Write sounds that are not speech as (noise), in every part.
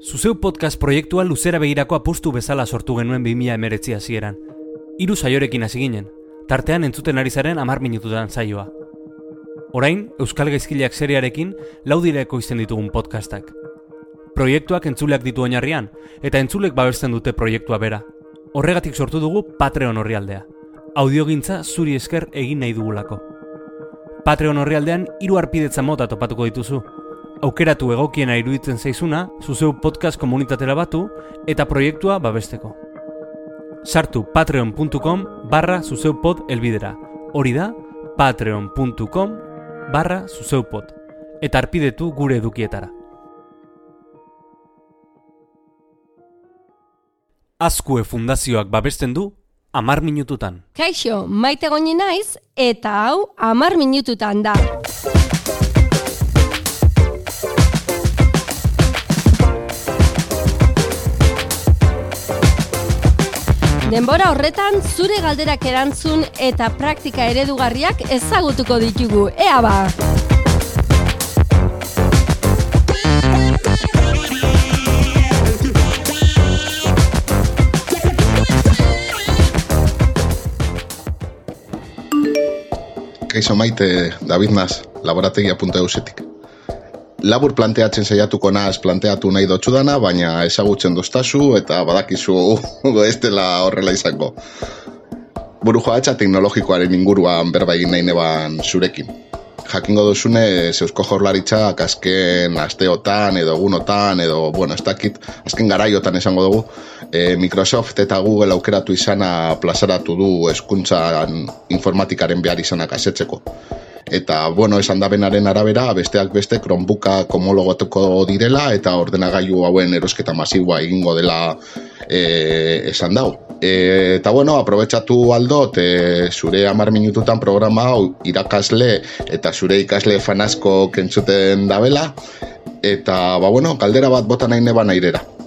Zuzeu podcast proiektua luzera begirako apustu bezala sortu genuen 2000 emeretzi hasieran. Hiru saiorekin hasi ginen, tartean entzuten ari zaren amar minututan saioa. Orain, Euskal Gaizkileak seriarekin laudireko izten ditugun podcastak. Proiektuak entzuleak ditu oinarrian, eta entzulek babesten dute proiektua bera. Horregatik sortu dugu Patreon horrialdea. Audiogintza zuri esker egin nahi dugulako. Patreon horrialdean hiru arpidetza mota topatuko dituzu. Aukeratu egokiena iruditzen zaizuna, zuzeu podcast komunitatera batu eta proiektua babesteko. Sartu patreon.com barra zuzeupod elbidera. Hori da, patreon.com barra zuzeupod. Eta arpidetu gure edukietara. Azkue fundazioak babesten du amar minututan. Kaixo, maite goni naiz, eta hau amar minututan da. Denbora horretan zure galderak erantzun eta praktika eredugarriak ezagutuko ditugu. Ea ba! Kaixo maite, David Nas, laborategia.eusetik. Labur planteatzen saiatuko naz planteatu nahi dotxudana, baina ezagutzen doztazu eta badakizu (laughs) ez dela horrela izango. Buru joatxa teknologikoaren inguruan berba egin nahi neban zurekin. Jakingo duzune, zeusko jorlaritzak azken asteotan edo egunotan edo, bueno, ez dakit, azken garaiotan esango dugu, e, Microsoft eta Google aukeratu izana plazaratu du eskuntzan informatikaren behar izanak asetzeko eta bueno, esan da benaren arabera, besteak beste Chromebooka homologatuko direla eta ordenagailu hauen erosketa masiboa egingo dela e, esan dau. E, eta bueno, aprobetsatu aldot e, zure amar minututan programa hau irakasle eta zure ikasle fanasko kentzuten dabela eta ba bueno, kaldera bat bota nahi neba nairera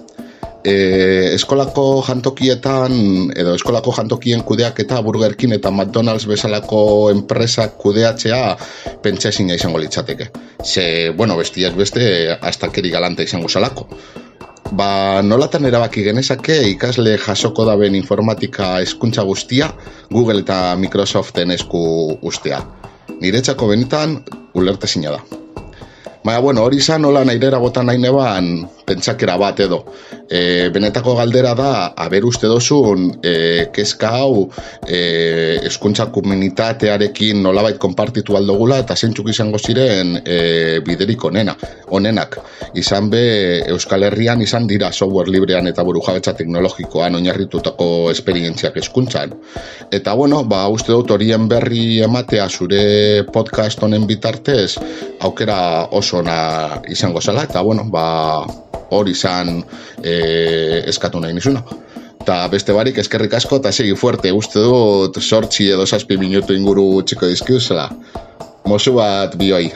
e, eskolako jantokietan edo eskolako jantokien kudeak eta burgerkin eta McDonald's bezalako enpresak kudeatzea pentsa izango litzateke. Ze, bueno, bestiak beste astakeri galante izango salako. Ba, nolatan erabaki genezake ikasle jasoko daben informatika eskuntza guztia Google eta Microsoften esku ustea. Niretzako benetan ulerte da. Baina, bueno, hori izan nola nairera bota nahi neban pentsakera bat edo. E, benetako galdera da, haber uste dozun, e, kezka hau, e, eskuntza komunitatearekin nolabait konpartitu aldogula, eta zentzuk izango ziren e, biderik onena, onenak. Izan be, Euskal Herrian izan dira software librean eta buru jabetza teknologikoan oinarritutako esperientziak eskuntzan. Eta bueno, ba, uste dut horien berri ematea zure podcast honen bitartez, aukera oso na izango zela, eta bueno, ba, hori izan e, eskatu nahi nizuna. Ta beste barik eskerrik asko eta segi fuerte, uste dut sortzi edo saspi minutu inguru txiko dizkiuzela. Mosu bat bioi.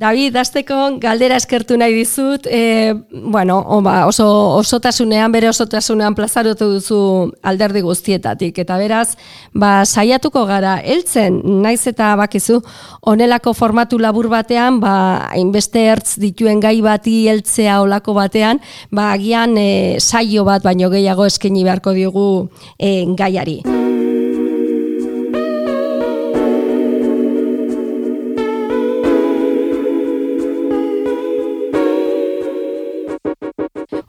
David, azteko galdera eskertu nahi dizut, e, bueno, oba, oso osotasunean, bere osotasunean plazarotu duzu alderdi guztietatik, eta beraz, ba, saiatuko gara, heltzen, naiz eta bakizu, onelako formatu labur batean, ba, hainbeste ertz dituen gai bati heltzea olako batean, ba, agian e, saio bat, baino gehiago eskaini beharko diogu e, gaiari.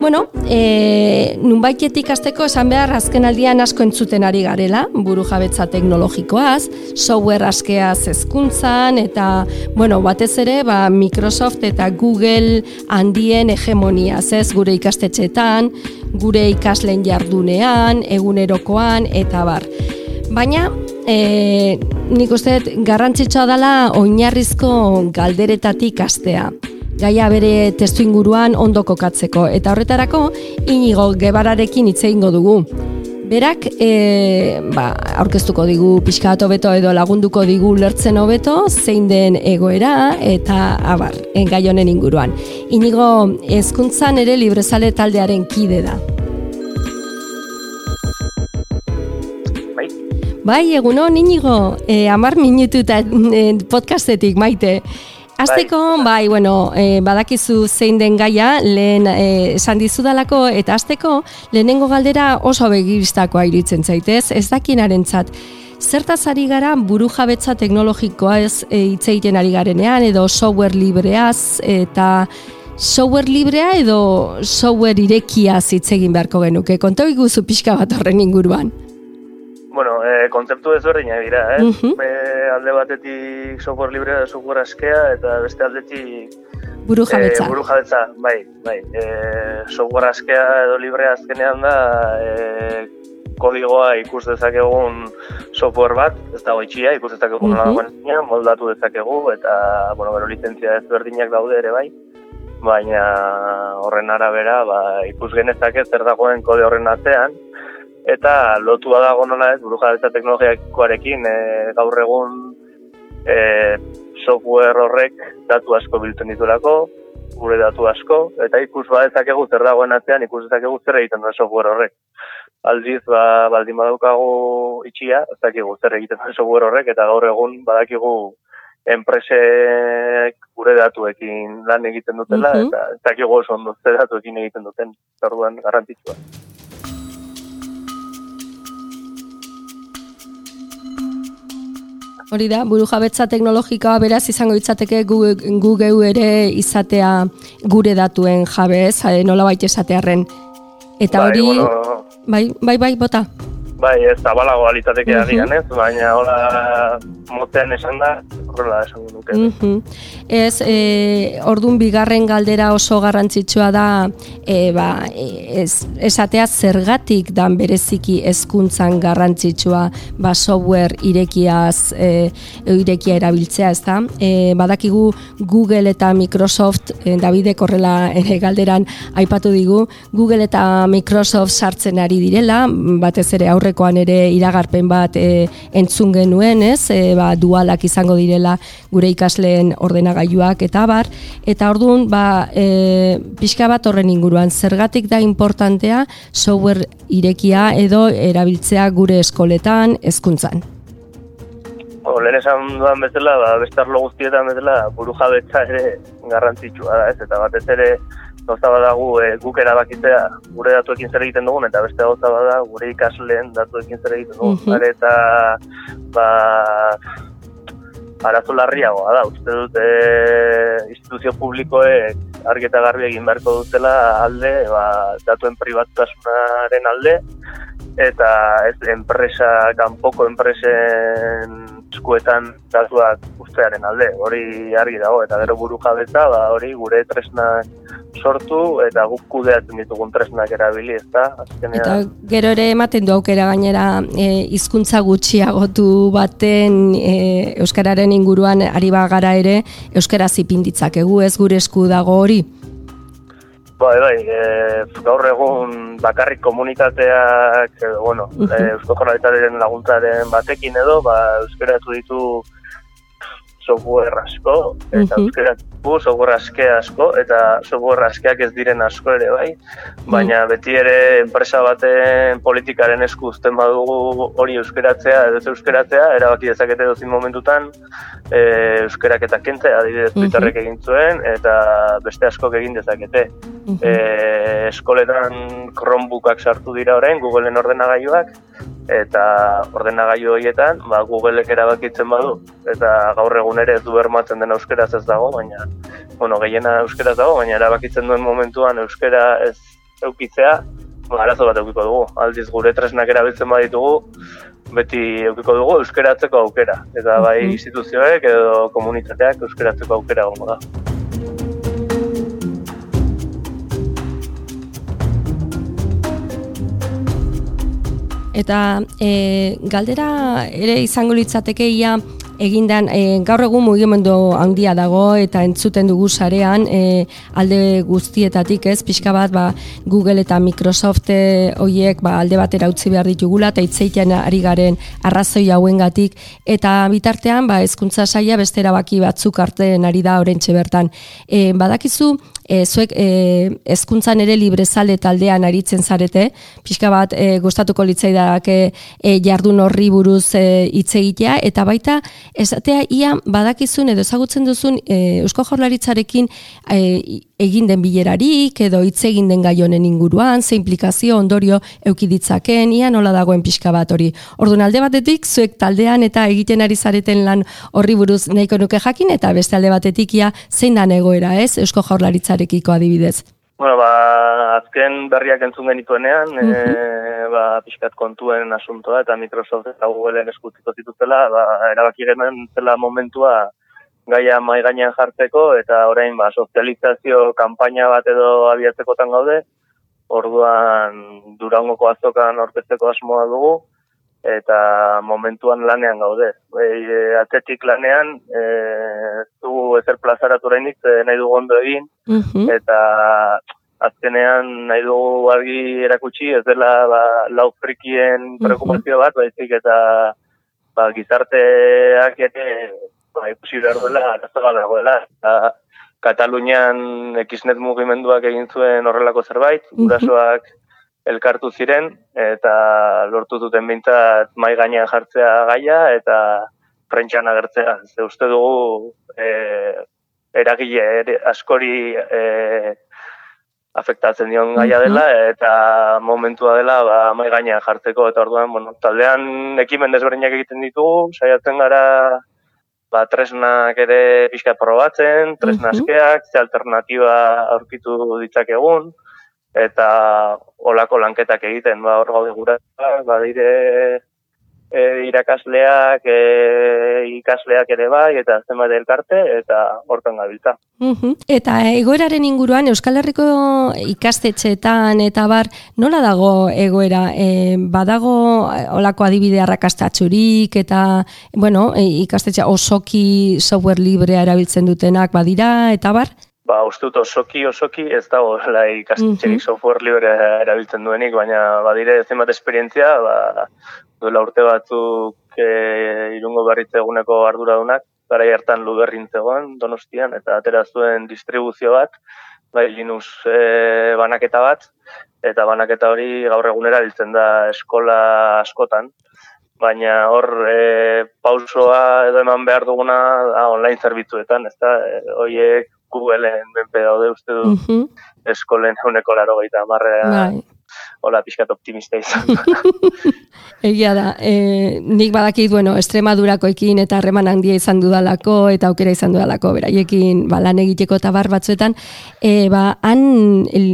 Bueno, e, nunbaitetik azteko esan behar azken aldian asko entzuten ari garela, buru jabetza teknologikoaz, software askeaz ezkuntzan, eta, bueno, batez ere, ba, Microsoft eta Google handien hegemonia, ez gure ikastetxetan, gure ikaslen jardunean, egunerokoan, eta bar. Baina, e, nik uste garrantzitsua dela oinarrizko galderetatik astea gaia bere testu inguruan ondo kokatzeko. Eta horretarako, inigo gebararekin hitz egingo dugu. Berak, e, ba, aurkeztuko digu pixka hobeto edo lagunduko digu lertzen hobeto, zein den egoera eta abar, engai honen inguruan. Inigo, ezkuntzan ere librezale taldearen kide da. Bai. Bai, egunon, inigo, e, amar minutu eta e, podcastetik, maite. Azteko, bai, bai bueno, e, badakizu zein den gaia, lehen e, esan dizudalako, eta azteko, lehenengo galdera oso begiristakoa iritzen zaitez, ez dakinaren zat. Zertaz ari gara buru jabetza teknologikoa ez e, itzeiten ari garenean, edo software libreaz, eta software librea edo software irekia zitzegin beharko genuke. Konto iguzu pixka bat horren inguruan. Bueno, e, kontzeptu ezberdinak dira, eh? Uh alde batetik software librea da software askea, eta beste aldetik... Buru jabetza. E, buru jabetza, bai, bai. E, software askea edo librea azkenean da, e, kodigoa ikus dezakegun software bat, ez dago itxia, ikus dezakegun uh -huh. moldatu dezakegu, eta, bueno, bero licentzia ezberdinak daude ere bai baina horren arabera ba, ikus genezake zer dagoen kode horren atzean, eta lotua dago nola ez, buru jabetza teknologiakoarekin e, gaur egun e, software horrek datu asko biltzen ditulako, gure datu asko, eta ikus ba ezakegu zer dagoen atzean, ikus ezakegu zer egiten duen software horrek. Aldiz, ba, baldin badaukagu itxia, ez dakigu zer egiten duen software horrek, eta gaur egun badakigu enpresek gure datuekin lan egiten dutela, uh eta ez dakigu oso ondo ze datuekin egiten duten, orduan garrantzitsua. Hori da, buru jabetza teknologikoa beraz izango itzateke gu, gu geu ere izatea gure datuen jabez, eh, nola baita esatearen. Eta bai, hori, bueno, bai, bai, bai, bota. Bai, ez zabalago alitzateke uh -huh. ez, baina hola motean esan da, horrela esan duke. Uh Ez, e, ordun bigarren galdera oso garrantzitsua da, e, ba, ez, esatea zergatik dan bereziki hezkuntzan garrantzitsua ba, software irekiaz, e, irekia erabiltzea, ez da? E, badakigu Google eta Microsoft, e, Davide korrela ere galderan aipatu digu, Google eta Microsoft sartzen ari direla, batez ere aurrekoan ere iragarpen bat e, entzun genuen, ez? E, ba, dualak izango direla gure ikasleen ordenagailuak eta bar eta orduan ba e, pixka bat horren inguruan zergatik da importantea software irekia edo erabiltzea gure eskoletan hezkuntzan O, lehen esan duan bezala, ba, bestarlo guztietan bezala, buru jabetza ere garrantzitsua da, ez? Eta batez ere, gauza badagu e, guk erabakitzea gure datuekin zer egiten dugun, eta beste gauza bada gure ikasleen datuekin zer egiten dugun. Uh Eta, ba, arazo larriagoa da, uste dut e, instituzio publikoek argi eta garbi egin beharko dutela alde, ba, datuen privatasunaren alde, eta ez enpresa, kanpoko enpresen eskuetan datuak ustearen alde, hori argi dago, eta gero buru jabetza, ba, hori gure tresnak sortu, eta guk kudeatzen ditugun tresnak erabili, ez da? Eta gero ere ematen du aukera gainera e, hizkuntza gutxiagotu baten e, Euskararen inguruan ari bagara ere, Euskara zipinditzak egu ez gure esku dago hori? Bai, bai, e, gaur egun bakarrik komunitateak, e, bueno, uh -huh. e, Eusko laguntzaren batekin edo, ba, euskeratu ditu software asko, eta uh -huh. Software aske asko, eta software askeak ez diren asko ere, bai. Baina beti ere enpresa baten politikaren esku uzten badugu hori euskeratzea, edo euskeratzea, erabaki dezakete dozin momentutan, e, euskerak eta kentzea, adibidez, uh -huh. egin zuen, eta beste askok egin dezakete. Uh eskoletan Chromebookak sartu dira orain, Googleen ordenagailuak, eta ordenagailu horietan, ba, Googleek erabakitzen badu, eta gaur egun ere ez du bermatzen den euskeraz ez dago, baina, bueno, gehiena euskeraz dago, baina erabakitzen duen momentuan euskera ez eukitzea, ba, arazo bat eukiko dugu. Aldiz gure tresnak erabiltzen baditugu, beti eukiko dugu euskeratzeko aukera. Eta bai instituzioek edo komunitateak euskeratzeko aukera gongo da. Eta e, galdera ere izango litzateke ia egindan e, gaur egun mugimendu handia dago eta entzuten dugu sarean e, alde guztietatik ez pixka bat ba, Google eta Microsoft hoiek ba, alde batera utzi behar ditugula eta itzeiten ari garen arrazoi hauengatik eta bitartean ba, ezkuntza saia beste erabaki batzuk artean ari da orentxe bertan. E, badakizu e, zuek e, ezkuntzan ere librezale taldean aritzen zarete, pixka bat e, gustatuko litzaidak e, jardun horri buruz e, hitz egitea, eta baita esatea ia badakizun edo ezagutzen duzun e, Eusko Jaurlaritzarekin e, egin den bilerarik edo hitz egin den gai honen inguruan, ze implikazio ondorio euki ditzaken, ia nola dagoen pixka bat hori. Orduan alde batetik zuek taldean eta egiten ari zareten lan horri buruz nahiko nuke jakin eta beste alde batetik ia zein da egoera, ez? Eusko Jaurlaritzarekiko adibidez. Bueno, ba, azken berriak entzun genituenean, uh -huh. ba, pixkat kontuen asuntoa eta Microsoft eta Googleen eskutiko zituzela, ba, erabaki genuen zela momentua gaia mai gainean jartzeko eta orain ba sozializazio kanpaina bat edo abiatzekotan gaude. Orduan Durangoko azokan aurkezteko asmoa dugu eta momentuan lanean gaude. Bai, e, atletik lanean eh du ezer plazaratu orainik nahi dugu ondo egin eta azkenean nahi dugu argi erakutsi ez dela ba lau frikien preocupazio bat baizik eta ba gizarteak ere ba, ikusi behar duela, dagoela. Katalunian ekiznet mugimenduak egin zuen horrelako zerbait, gurasoak elkartu ziren, eta lortu duten bintzat mai gainean jartzea gaia, eta prentxan agertzea. Ze uste dugu e, eragile askori e, afektatzen dion gaia dela, eta momentua dela ba, mai gainean jartzeko, eta orduan, bueno, taldean ekimen desberdinak egiten ditugu, saiatzen gara ba, tresnak ere pixka probatzen, tresna askeak, ze alternatiba aurkitu ditzakegun, eta olako lanketak egiten, ba, hor gaude gura, ba, dire e, irakasleak, e, ikasleak ere bai, eta zenbat elkarte, eta hortan gabiltza. Eta egoeraren inguruan, Euskal Herriko ikastetxeetan, eta bar, nola dago egoera? E, badago olako adibide arrakastatxurik, eta, bueno, e, ikastetxe osoki software librea erabiltzen dutenak badira, eta bar? Ba, uste dut osoki, osoki, ez dago la ikastetxerik software librea erabiltzen duenik, baina badire zenbat esperientzia, ba, duela urte batzuk e, irungo berritze eguneko arduradunak, gara hartan luberrin zegoen, donostian, eta atera zuen distribuzio bat, bai Linux e, banaketa bat, eta banaketa hori gaur egunera biltzen da eskola askotan, baina hor e, pausoa edo eman behar duguna da online zerbitzuetan, ez da, e, oiek Googleen benpe daude uste du eskolen euneko laro gaita marrean hola, pixkat optimista izan. (laughs) Egia da, e, nik badakit, bueno, Estremadurakoekin eta harreman handia izan dudalako eta aukera izan dudalako, beraiekin ba, lan egiteko eta bar batzuetan, e, ba, han el,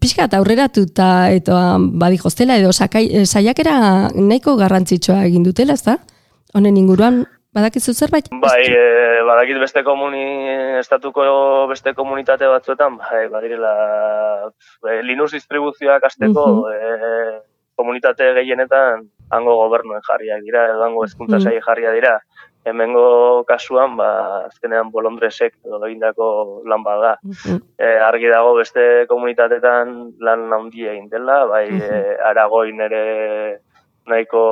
pixkat aurreratu eta badi hostela edo sakai, e, saiakera nahiko garrantzitsua egin dutela, ez da? Honen inguruan, Badakizu zerbait? Bai, e, badakit beste komuni, estatuko beste komunitate batzuetan, bai, badirela, e, Linux distribuzioak azteko, uh komunitate gehienetan, hango gobernuen jarriak dira, edo hango ezkuntza uh jarria dira. Hemengo kasuan, ba, azkenean bolondresek edo egindako lan bada. Uh argi dago beste komunitatetan lan handia egin dela, bai, uh aragoin ere nahiko,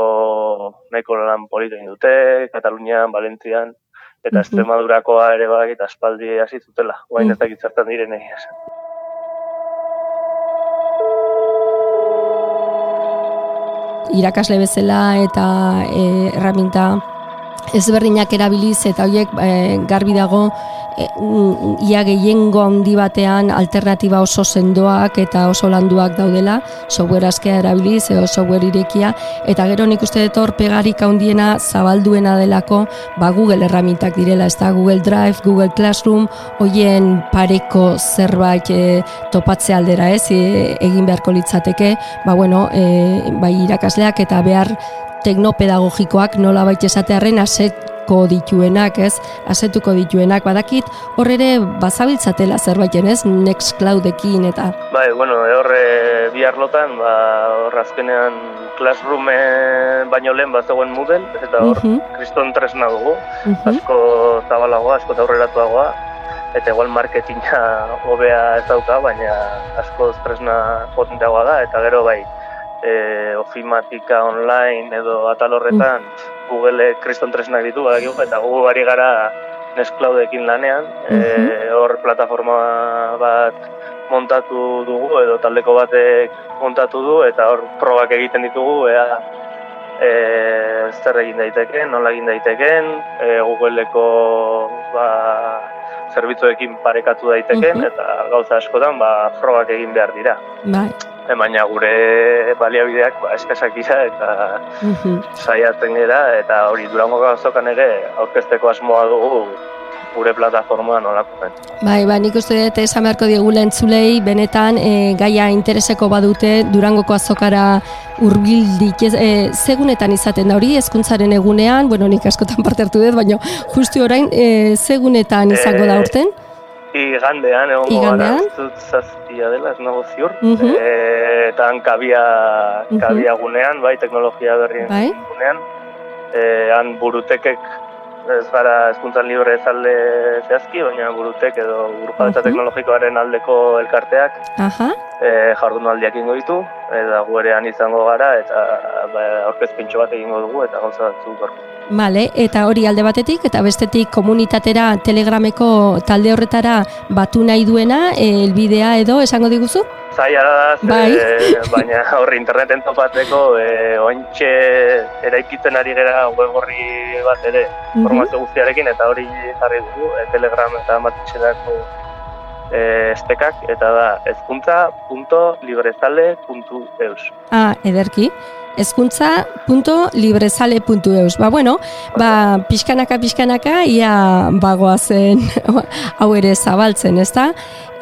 nahiko lan politen dute, Katalunian, Valentzian, eta Estremadurakoa ere bai, eta espaldi hasi zutela, guain ez dakit zertan diren Irakasle bezala eta e, erraminta ezberdinak erabiliz eta horiek e, garbi dago ia gehiengo handi batean alternatiba oso sendoak eta oso landuak daudela software askea erabiliz edo software irekia eta gero nik uste dut pegarik handiena zabalduena delako ba Google erramintak direla ez da? Google Drive, Google Classroom hoien pareko zerbait e, topatze aldera ez e, egin beharko litzateke. Ba bueno e, bai irakasleak eta behar teknopedagogikoak nola baita esatearen asetko dituenak, ez? Asetuko dituenak, badakit, hor ere bazabiltzatela zerbaiten, ez? Nextcloudekin eta... Bai, bueno, horre bi arlotan, ba, hor azkenean Classroom baino lehen bat zegoen Moodle, eta hor, uh kriston tresna dugu, asko zabalagoa, asko aurreratuagoa, eta igual marketinga hobea ez dauka, baina asko tresna potenteagoa da, eta gero bai, e, ofimatika online edo atal horretan mm. Google kriston tresnak ditu badakigu eta gu ari gara Nextcloudekin lanean, e, hor plataforma bat montatu dugu edo taldeko batek montatu du eta hor probak egiten ditugu ea e, zer egin daiteken, nola egin daiteken, e, Googleko ba, zerbitzuekin parekatu daiteken eta gauza askotan ba, probak egin behar dira. Bai. E, baina gure baliabideak ba, eskasak dira eta saiatzen gera eta hori durango gauzokan ere aurkezteko asmoa dugu gure plataforma nolako zen. Bai, ba, nik uste dut esan beharko diegula entzulei, benetan e, gaia intereseko badute Durangoko azokara urbildik, ez, e, segunetan izaten da hori, ezkuntzaren egunean, bueno, nik askotan parte hartu dut, baina justu orain, e, segunetan izango da E, urten? Igandean, egon Igandean? gara, zut zazpia dela, ez nago ziur. Mhm. e, eta han kabia, Mhm. kabia gunean, bai, teknologia berrien Bai. gunean. E, han burutekek, ez gara ezkuntzan libre ezalde zehazki, baina burutek edo burujabetza Mhm. teknologikoaren aldeko elkarteak Aha, e, jardunaldiak ingo ditu, eta guerean izango gara, eta ba, aurkezpintxo bat egingo dugu, eta gauza batzuk hor. Bale, eta hori alde batetik, eta bestetik komunitatera, telegrameko talde horretara batu nahi duena, e, elbidea edo, esango diguzu? Zaila da, ze, Bai. (laughs) baina horri interneten topatzeko, e, ointxe eraikitzen ari gera web horri bat ere, Mhm. formazio guztiarekin, eta hori jarri dugu, e, telegram eta matitxerako e, estekak, eta da, ezkuntza.librezale.eus. Ah, ederki. ezkuntza.librezale.eus. Ba, bueno, ba, pixkanaka, pixkanaka, ia bagoazen (laughs) hau ere zabaltzen, ezta?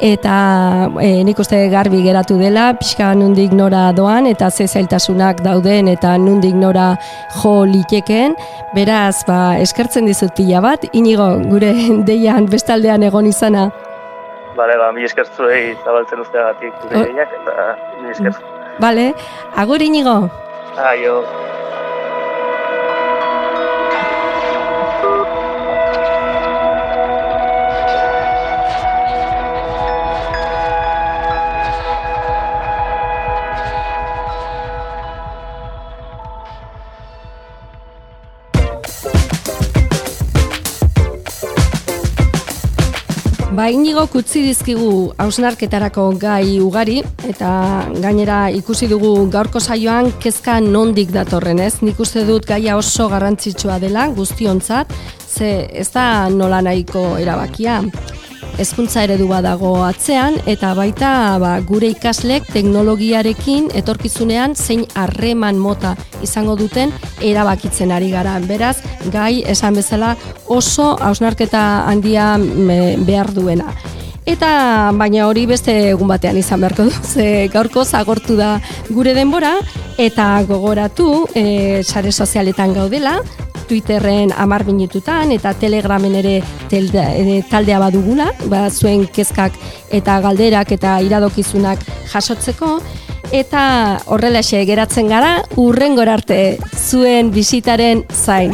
Eta e, nik uste garbi geratu dela, pixka nundik nora doan, eta ze zailtasunak dauden, eta nundik nora jo litekeen. Beraz, ba, eskertzen dizut pila bat, inigo, gure (laughs) deian bestaldean egon izana. Bale, ba, mi esker zuei zabaltzen usteagatik gure gehienak, eta mi esker. Bale, agur inigo! Ah, Adiós. Ba, inigo kutzi dizkigu hausnarketarako gai ugari, eta gainera ikusi dugu gaurko saioan kezka nondik datorren ez. Nik uste dut gaia oso garrantzitsua dela guztiontzat, ze ez da nola nahiko erabakia. Hezkuntza eredu badago atzean eta baita ba, gure ikaslek teknologiarekin etorkizunean zein harreman mota izango duten erabakitzen ari gara. Beraz, gai esan bezala oso hausnarketa handia behar duena. Eta baina hori beste egun batean izan beharko du, ze gaurko zagortu da gure denbora, eta gogoratu e, sare sozialetan gaudela, Twitterren amar minututan eta Telegramen ere telde, e, taldea badugula, ba, zuen kezkak eta galderak eta iradokizunak jasotzeko, eta horrelaxe geratzen gara, urrengor arte zuen bisitaren zain.